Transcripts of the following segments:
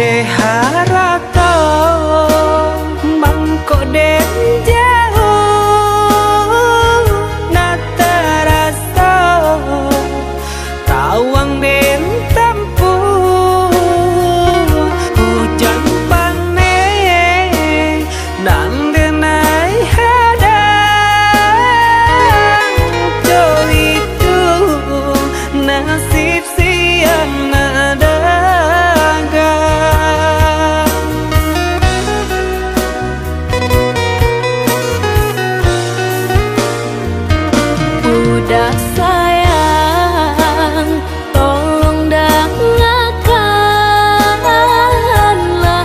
Seharato mangkok denja dah sayang Tolong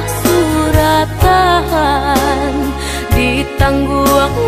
surat tahan Ditangguh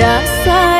đã